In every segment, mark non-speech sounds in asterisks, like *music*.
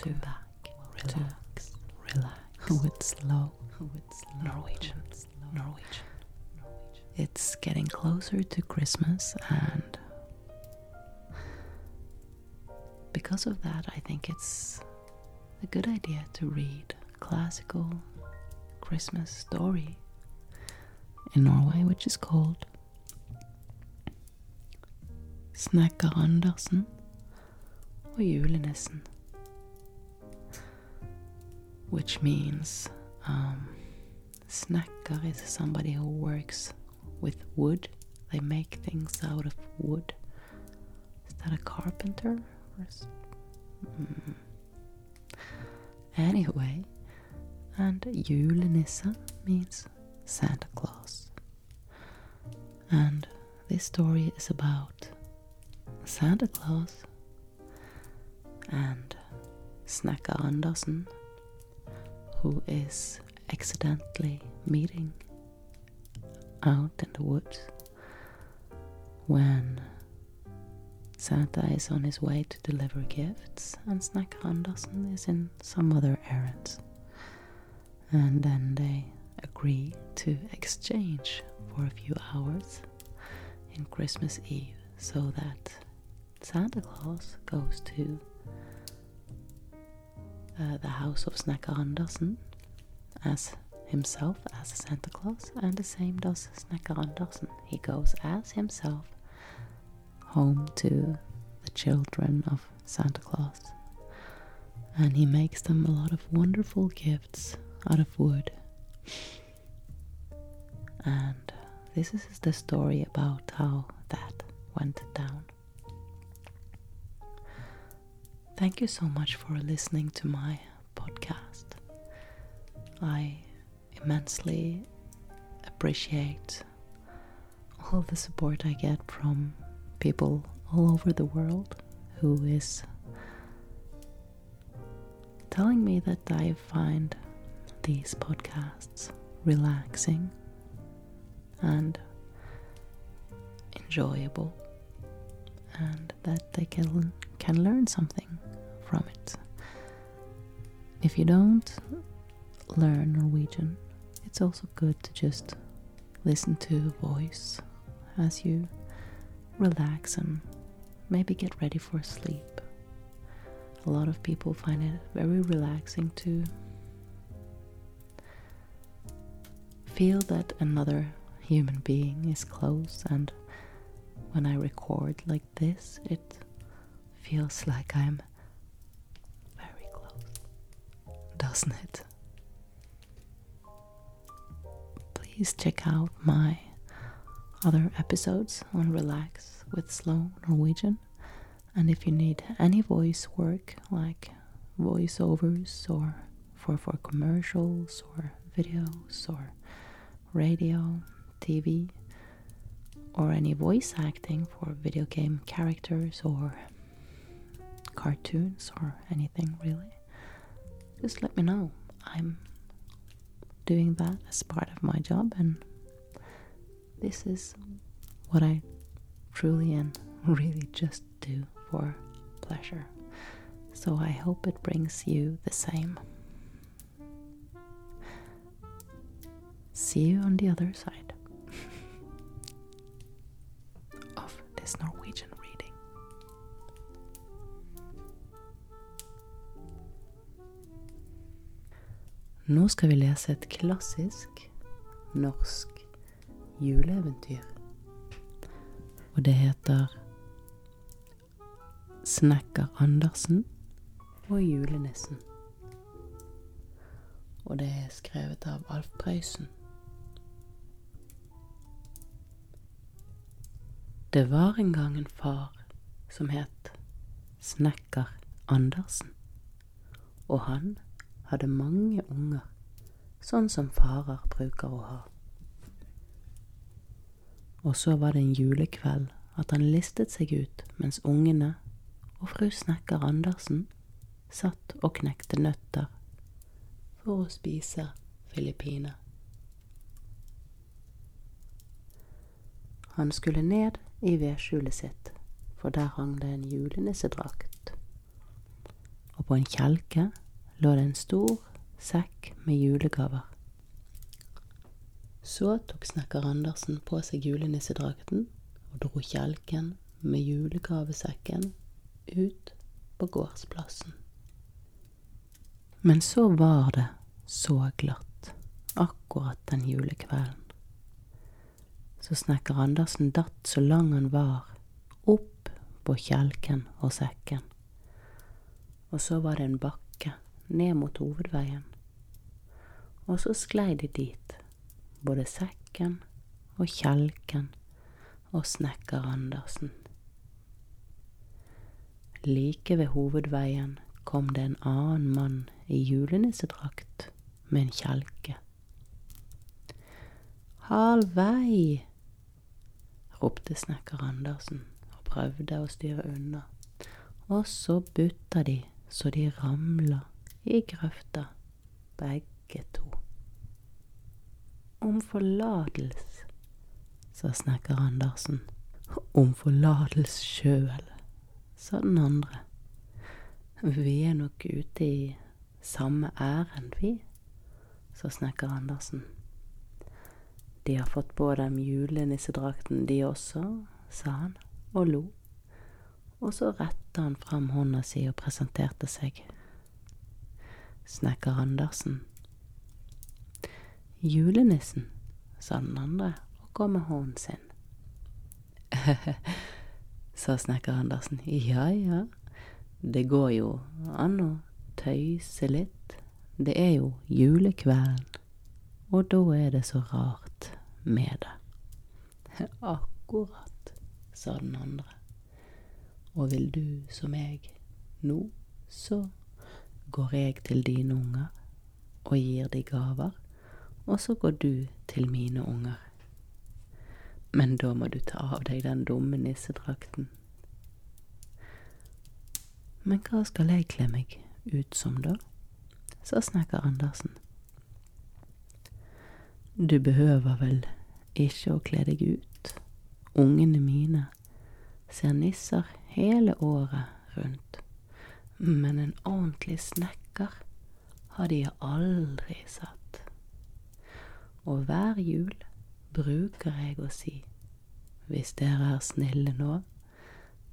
to back, relax, relax. *laughs* Slow, with slow. Norwegian, Norwegian. It's getting closer to Christmas, and because of that, I think it's a good idea to read classical Christmas story in Norway, which is called Snekker Andersen og julenissen. Which means um, snacker is somebody who works with wood. They make things out of wood. Is that a carpenter? Or s- mm. Anyway, and julenisse means Santa Claus. And this story is about Santa Claus and Snakker Andersen, who is accidentally meeting out in the woods when Santa is on his way to deliver gifts and Andersen is in some other errands. And then they agree to exchange for a few hours in Christmas Eve so that Santa Claus goes to uh, the house of Snakker Andersen as himself as Santa Claus, and the same does Snakker Andersen. He goes as himself home to the children of Santa Claus, and he makes them a lot of wonderful gifts out of wood. And this is the story about how that went down. Thank you so much for listening to my podcast. I immensely appreciate all the support I get from people all over the world who is telling me that I find these podcasts relaxing and enjoyable and that they can can learn something from it. If you don't learn Norwegian, it's also good to just listen to a voice as you relax and maybe get ready for sleep. A lot of people find it very relaxing to feel that another human being is close, and when I record like this, it feels like I'm Please check out my other episodes on Relax with Slow Norwegian. And if you need any voice work, like voiceovers or for, for commercials or videos or radio, TV, or any voice acting for video game characters or cartoons or anything really, just let me know. I'm doing that as part of my job, and this is what I truly and *laughs* really just do for pleasure. So I hope it brings you the same. See you on the other side Nå skal vi lese et klassisk norsk juleeventyr. Og det heter Snekker Andersen og julenissen. Og det er skrevet av Alf Prøysen. Det var en gang en far som het Snekker Andersen, og han hadde mange unger, sånn som farer bruker å ha. Og så var det en julekveld at han listet seg ut mens ungene og fru Snekker Andersen satt og knekte nøtter for å spise filippiner. Han skulle ned i vedskjulet sitt, for der hang det en julenissedrakt. Og på en kjelke lå det en stor sekk med julegaver. Så tok snekker Andersen på seg julenissedrakten og dro kjelken med julegavesekken ut på gårdsplassen. Men så var det så glatt akkurat den julekvelden. Så snekker Andersen datt så lang han var, opp på kjelken og sekken. Og så var det en bakke ned mot hovedveien. Og så sklei de dit, både sekken og kjelken og snekker Andersen. Like ved hovedveien kom det en annen mann i julenissedrakt med en kjelke. Halv vei, ropte snekker Andersen og prøvde å styre unna, og så butta de så de ramla i grøfta, begge to. Om forlatelse, sa snekker Andersen. Om forlatelse sjøl, sa den andre. Vi er nok ute i samme ærend, vi, sa snekker Andersen. De har fått på dem julenissedrakten, de også, sa han og lo. Og så retta han fram hånda si og presenterte seg. Snekker Andersen. Julenissen, sa den andre og kom med hånden sin. *laughs* sa snekker Andersen. Ja, ja, det går jo an å tøyse litt. Det er jo julekvelden, og da er det så rart med det. *laughs* Akkurat, sa den andre. Og vil du som jeg nå, så går jeg til dine unger og gir de gaver, og så går du til mine unger. Men da må du ta av deg den dumme nissedrakten. Men hva skal jeg kle meg ut som, da? sa snekker Andersen. Du behøver vel ikke å kle deg ut. Ungene mine ser nisser hele året rundt. Men en ordentlig snekker har de aldri sett. Og hver jul bruker jeg å si, hvis dere er snille nå,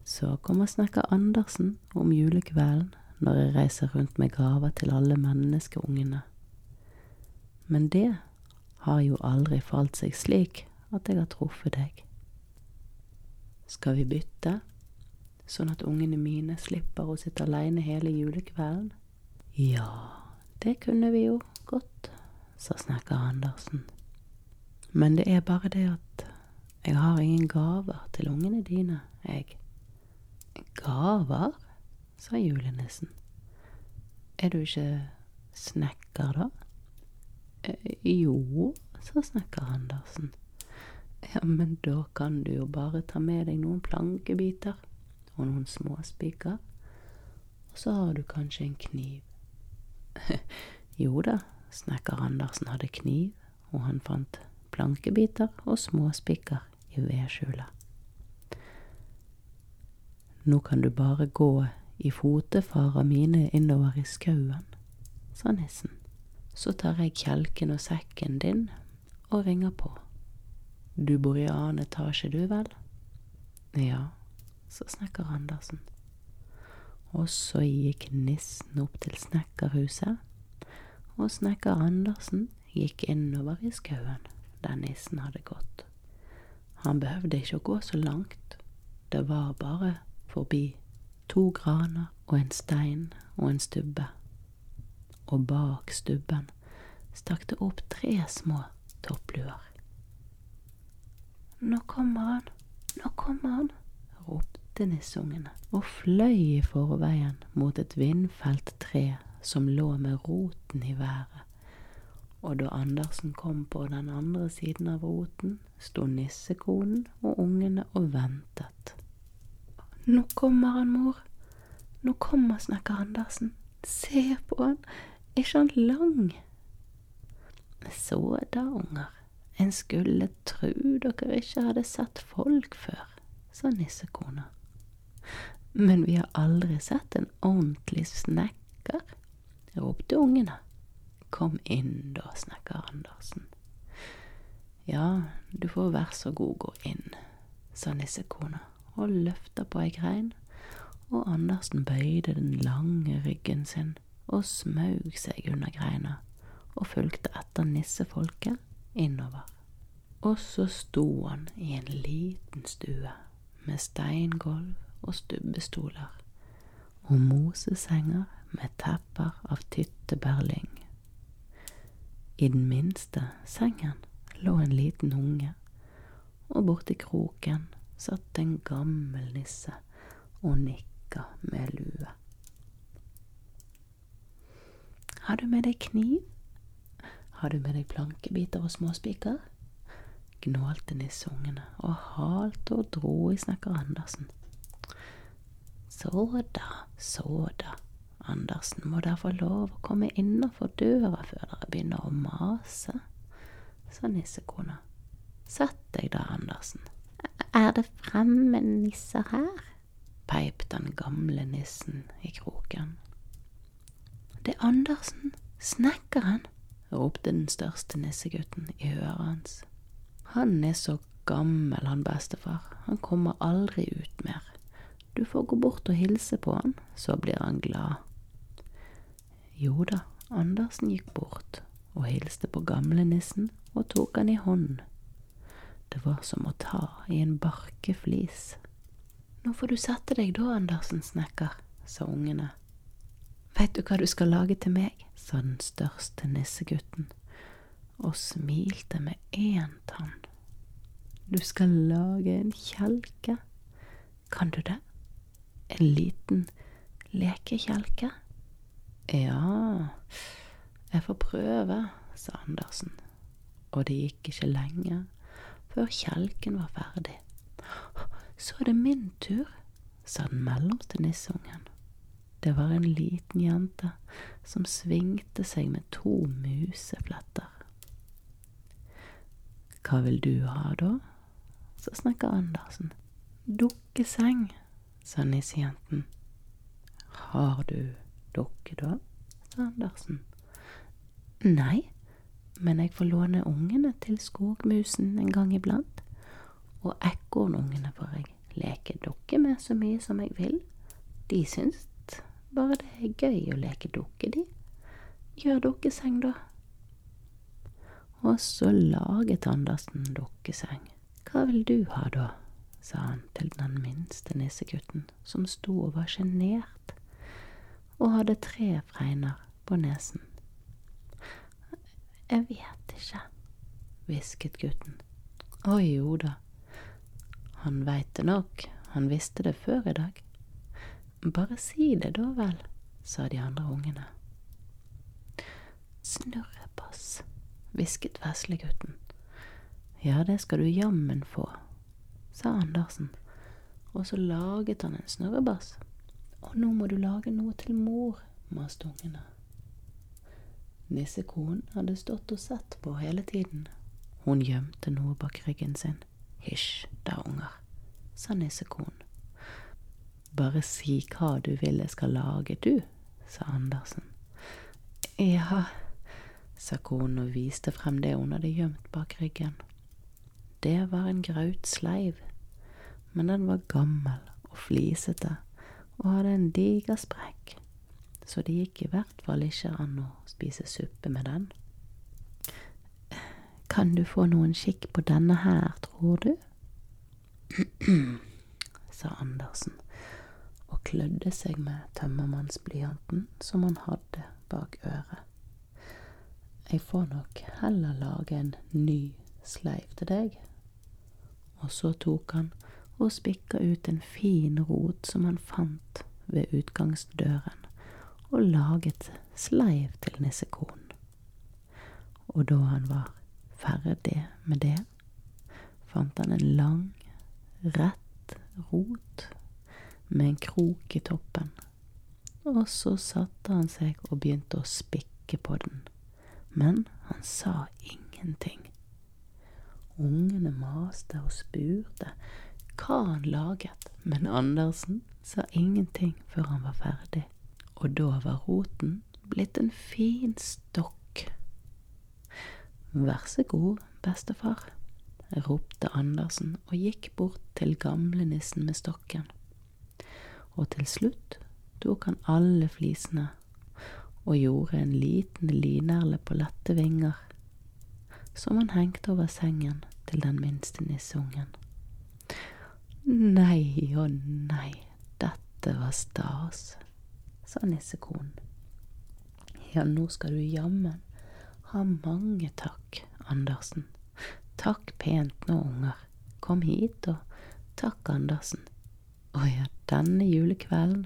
så kommer snekker Andersen om julekvelden når jeg reiser rundt med gaver til alle menneskeungene. Men det har jo aldri falt seg slik at jeg har truffet deg. Skal vi bytte, sånn at ungene mine slipper å sitte aleine hele julekvelden? Ja, det kunne vi jo godt, sa snekker Andersen. Men det er bare det at jeg har ingen gaver til ungene dine, jeg. Gaver? sa julenissen. Er du ikke snekker, da? Eh, jo, sa snekker Andersen. Ja, men da kan du jo bare ta med deg noen plankebiter og noen småspiker, og så har du kanskje en kniv. *laughs* jo da, snekker Andersen hadde kniv, og han fant plankebiter og småspikker i vedskjula. Nå kan du bare gå i fotefara mine innover i skauen, sa nissen. Så tar jeg kjelken og sekken din og ringer på. Du bor i annen etasje, du vel? Ja, sa snekker Andersen. Og så gikk nissen opp til snekkerhuset, og snekker Andersen gikk innover i skauen der nissen hadde gått. Han behøvde ikke å gå så langt, det var bare forbi to graner og en stein og en stubbe. Og bak stubben stakk det opp tre små toppluer. Nå kommer han, nå kommer han, ropte nisseungene og fløy i forveien mot et vindfelt tre som lå med roten i været og da Andersen kom på den andre siden av roten, sto nissekonen og ungene og ventet. Nå kommer han, mor. Nå kommer snekker Andersen. Se på han, er ikke han lang? Så da, unger, en skulle tru dere ikke hadde sett folk før, sa nissekona. Men vi har aldri sett en ordentlig snekker ropte ungene. Kom inn da, snekker Andersen. Ja, du får vær så god gå inn, sa nissekona og løfta på ei grein, og Andersen bøyde den lange ryggen sin og smaug seg under greina og fulgte etter nissefolket innover. Og så sto han i en liten stue med steingulv og stubbestoler og mosesenger med tepper av tyttebærlyng. I den minste sengen lå en liten unge, og borti kroken satt en gammel nisse og nikka med lue. Har du med deg kniv? Har du med deg plankebiter og småspiker? Gnålte nisseungene og halte og dro i snekker Andersen. Så da, så da, Andersen må dere få lov å komme innafor døra før dere begynner å mase, sa nissekona. Sett deg da, Andersen. Er det fremme nisser her? peip den gamle nissen i kroken. Det er Andersen, snekkeren, ropte den største nissegutten i øret hans. Han er så gammel, han bestefar, han kommer aldri ut mer. Du får gå bort og hilse på han, så blir han glad. Jo da, Andersen gikk bort og hilste på gamlenissen og tok han i hånden. Det var som å ta i en barkeflis. Nå får du sette deg da, Andersen snekker, sa ungene. Veit du hva du skal lage til meg, sa den største nissegutten, og smilte med én tann. Du skal lage en kjelke. Kan du det? En liten lekekjelke? Ja, jeg får prøve, sa Andersen, og det gikk ikke lenge før kjelken var ferdig. Så er det min tur, sa den mellomste nissungen. Det var en liten jente som svingte seg med to musefletter. Hva vil du ha, da? Sa snakker Andersen. Dukkeseng, sa nissejenten. Har du dukke, da? sa Andersen. Nei, men jeg får låne ungene til skogmusen en gang iblant. Og ekornungene får jeg leke dukke med så mye som jeg vil. De syns bare det er gøy å leke dukke, de. Gjør dukkeseng, da. Og så laget Andersen dukkeseng. Hva vil du ha, da? sa han til den minste nissegutten, som sto og var sjenert og hadde tre fregner på nesen. Jeg vet ikke, hvisket gutten. Å jo da, han veit det nok, han visste det før i dag. Bare si det da vel, sa de andre ungene. Snurrepass, hvisket veslegutten. Ja, det skal du jammen få, sa Andersen, og så laget han en snurrebass. Og nå må du lage noe til mor, maste ungene. Nissekonen hadde stått og sett på hele tiden. Hun gjemte noe bak ryggen sin. Hysj da, unger, sa nissekonen. Bare si hva du vil jeg skal lage, du, sa Andersen. Ja, sa konen og viste frem det hun hadde gjemt bak ryggen. Det var en grautsleiv, men den var gammel og flisete og hadde en diger sprekk, så det gikk i hvert fall ikke an å spise suppe med den. Kan du få noen skikk på denne her, tror du? *clears throat* sa Andersen og klødde seg med tømmermannsblyanten som han hadde bak øret. Jeg får nok heller lage en ny sleiv til deg. Og så tok han og spikka ut en fin rot som han fant ved utgangsdøren, og laget sleiv til nissekonen. Og da han var ferdig med det, fant han en lang, rett rot med en krok i toppen, og så satte han seg og begynte å spikke på den, men han sa ingenting. Ungene maste og spurte hva han laget, men Andersen sa ingenting før han var ferdig. og da var roten blitt en fin stokk. Vær så god, bestefar, ropte Andersen og gikk bort til gamlenissen med stokken. Og til slutt tok han alle flisene og gjorde en liten linerle på lette vinger, som han hengte over sengen til den minste nisseungen. Nei og nei, dette var stas, sa nissekonen. Ja, nå skal du jammen ha mange takk, Andersen. Takk pent nå, unger. Kom hit og takk, Andersen. Å ja, denne julekvelden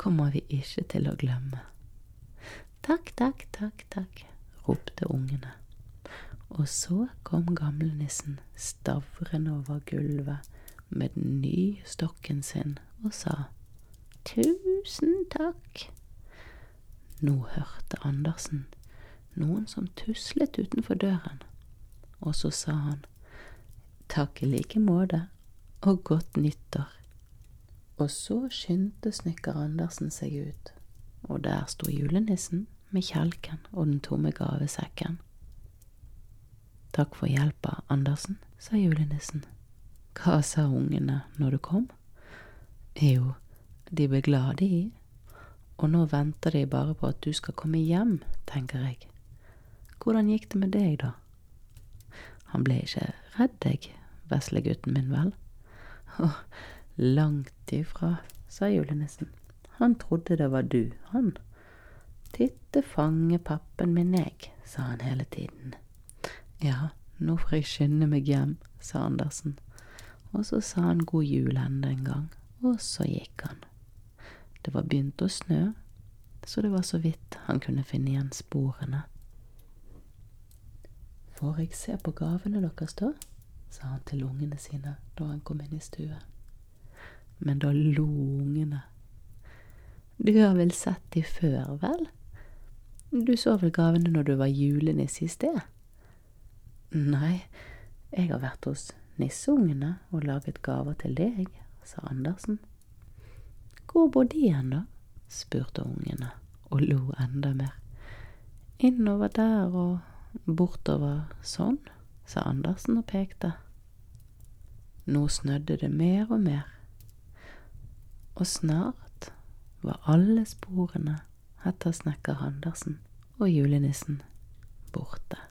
kommer vi ikke til å glemme. Takk, takk, takk, takk, ropte ungene. Og så kom gamlenissen stavrende over gulvet med den nye stokken sin og sa tusen takk. Nå hørte Andersen noen som tuslet utenfor døren, og så sa han takk i like måte og godt nyttår. Og så skyndte snekker Andersen seg ut, og der sto julenissen med kjelken og den tomme gavesekken. Takk for hjelpa, Andersen, sa julenissen. Hva sa ungene når du kom? Jo, de ble glade, i. og nå venter de bare på at du skal komme hjem, tenker jeg. Hvordan gikk det med deg, da? Han ble ikke redd deg, veslegutten min, vel? Å, langt ifra, sa julenissen. Han trodde det var du, han. Titte fange pappen min, jeg, sa han hele tiden. Ja, nå får jeg skynde meg hjem, sa Andersen, og så sa han god jul enda en gang, og så gikk han. Det var begynt å snø, så det var så vidt han kunne finne igjen sporene. Får jeg se på gavene deres, da? sa han til ungene sine da han kom inn i stue. Men da lo ungene. Du har vel sett de før, vel? Du så vel gavene når du var julenisse i sted? Nei, jeg har vært hos nisseungene og laget gaver til deg, sa Andersen. Hvor bor de hen, da? spurte ungene og lo enda mer. Innover der og bortover sånn, sa Andersen og pekte. Nå snødde det mer og mer, og snart var alle sporene etter snekker Andersen og julenissen borte.